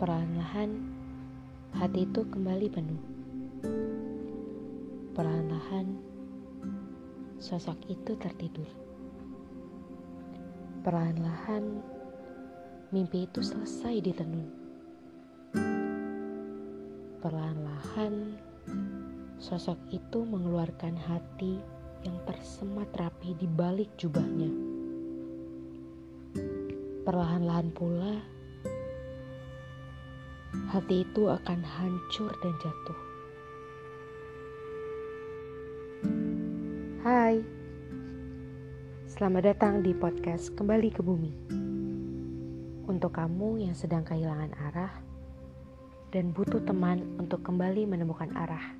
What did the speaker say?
Perlahan-lahan hati itu kembali penuh. Perlahan-lahan sosok itu tertidur. Perlahan-lahan mimpi itu selesai ditenun. Perlahan-lahan sosok itu mengeluarkan hati yang tersemat rapi di balik jubahnya. Perlahan-lahan pula hati itu akan hancur dan jatuh. Hai, selamat datang di podcast Kembali ke Bumi. Untuk kamu yang sedang kehilangan arah dan butuh teman untuk kembali menemukan arah.